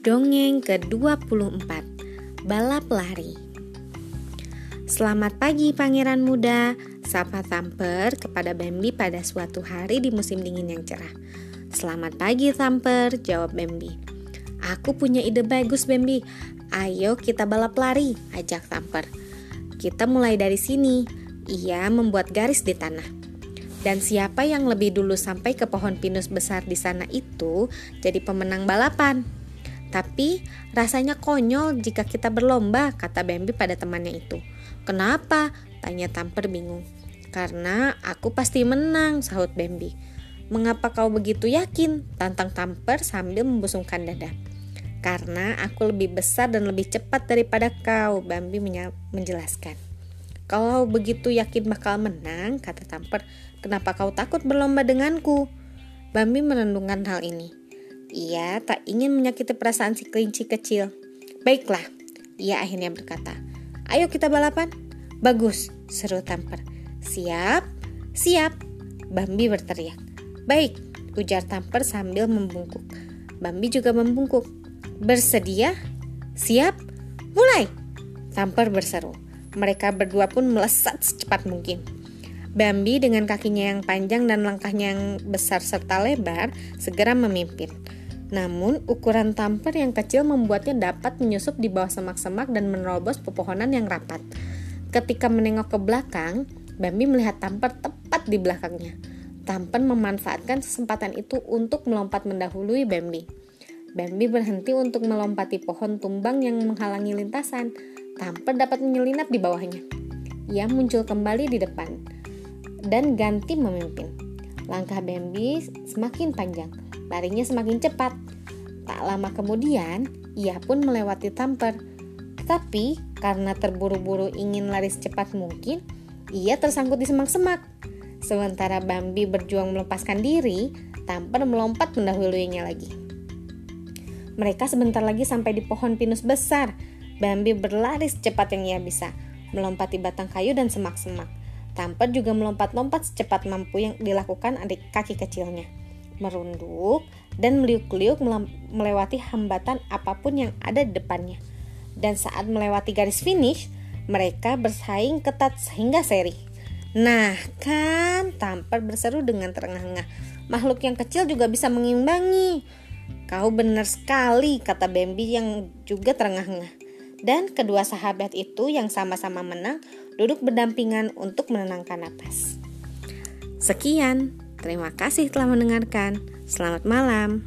Dongeng ke-24 Balap Lari. Selamat pagi pangeran muda. Sapa Tamper kepada Bambi pada suatu hari di musim dingin yang cerah. Selamat pagi Tamper, jawab Bambi. Aku punya ide bagus Bambi. Ayo kita balap lari, ajak Tamper Kita mulai dari sini. Ia membuat garis di tanah. Dan siapa yang lebih dulu sampai ke pohon pinus besar di sana itu jadi pemenang balapan. Tapi rasanya konyol jika kita berlomba, kata Bambi pada temannya itu. Kenapa? Tanya Tamper bingung. Karena aku pasti menang, sahut Bambi. Mengapa kau begitu yakin? Tantang Tamper sambil membusungkan dada. Karena aku lebih besar dan lebih cepat daripada kau, Bambi menjelaskan. Kalau begitu yakin bakal menang, kata Tamper, kenapa kau takut berlomba denganku? Bambi menenungkan hal ini. Ia tak ingin menyakiti perasaan si kelinci kecil. Baiklah, ia akhirnya berkata. Ayo kita balapan. Bagus, seru Tamper. Siap, siap, Bambi berteriak. Baik, ujar Tamper sambil membungkuk. Bambi juga membungkuk. Bersedia? Siap? Mulai! Tamper berseru. Mereka berdua pun melesat secepat mungkin. Bambi dengan kakinya yang panjang dan langkahnya yang besar serta lebar segera memimpin. Namun, ukuran tamper yang kecil membuatnya dapat menyusup di bawah semak-semak dan menerobos pepohonan yang rapat. Ketika menengok ke belakang, Bambi melihat tamper tepat di belakangnya. Tamper memanfaatkan kesempatan itu untuk melompat mendahului Bambi. Bambi berhenti untuk melompati pohon tumbang yang menghalangi lintasan. Tamper dapat menyelinap di bawahnya. Ia muncul kembali di depan dan ganti memimpin. Langkah Bambi semakin panjang Larinya semakin cepat. Tak lama kemudian, ia pun melewati Tamper. Tetapi karena terburu-buru ingin lari secepat mungkin, ia tersangkut di semak-semak. Sementara Bambi berjuang melepaskan diri, Tamper melompat mendahuluinya lagi. Mereka sebentar lagi sampai di pohon pinus besar. Bambi berlari secepat yang ia bisa, melompati batang kayu dan semak-semak. Tamper juga melompat-lompat secepat mampu yang dilakukan adik kaki kecilnya merunduk, dan meliuk-liuk melewati hambatan apa pun yang ada di depannya. Dan saat melewati garis finish, mereka bersaing ketat sehingga seri. Nah, kan Tamper berseru dengan terengah-engah. Makhluk yang kecil juga bisa mengimbangi. Kau benar sekali, kata Bambi yang juga terengah-engah. Dan kedua sahabat itu yang sama-sama menang duduk berdampingan untuk menenangkan napas. Sekian. Terima kasih telah mendengarkan. Selamat malam.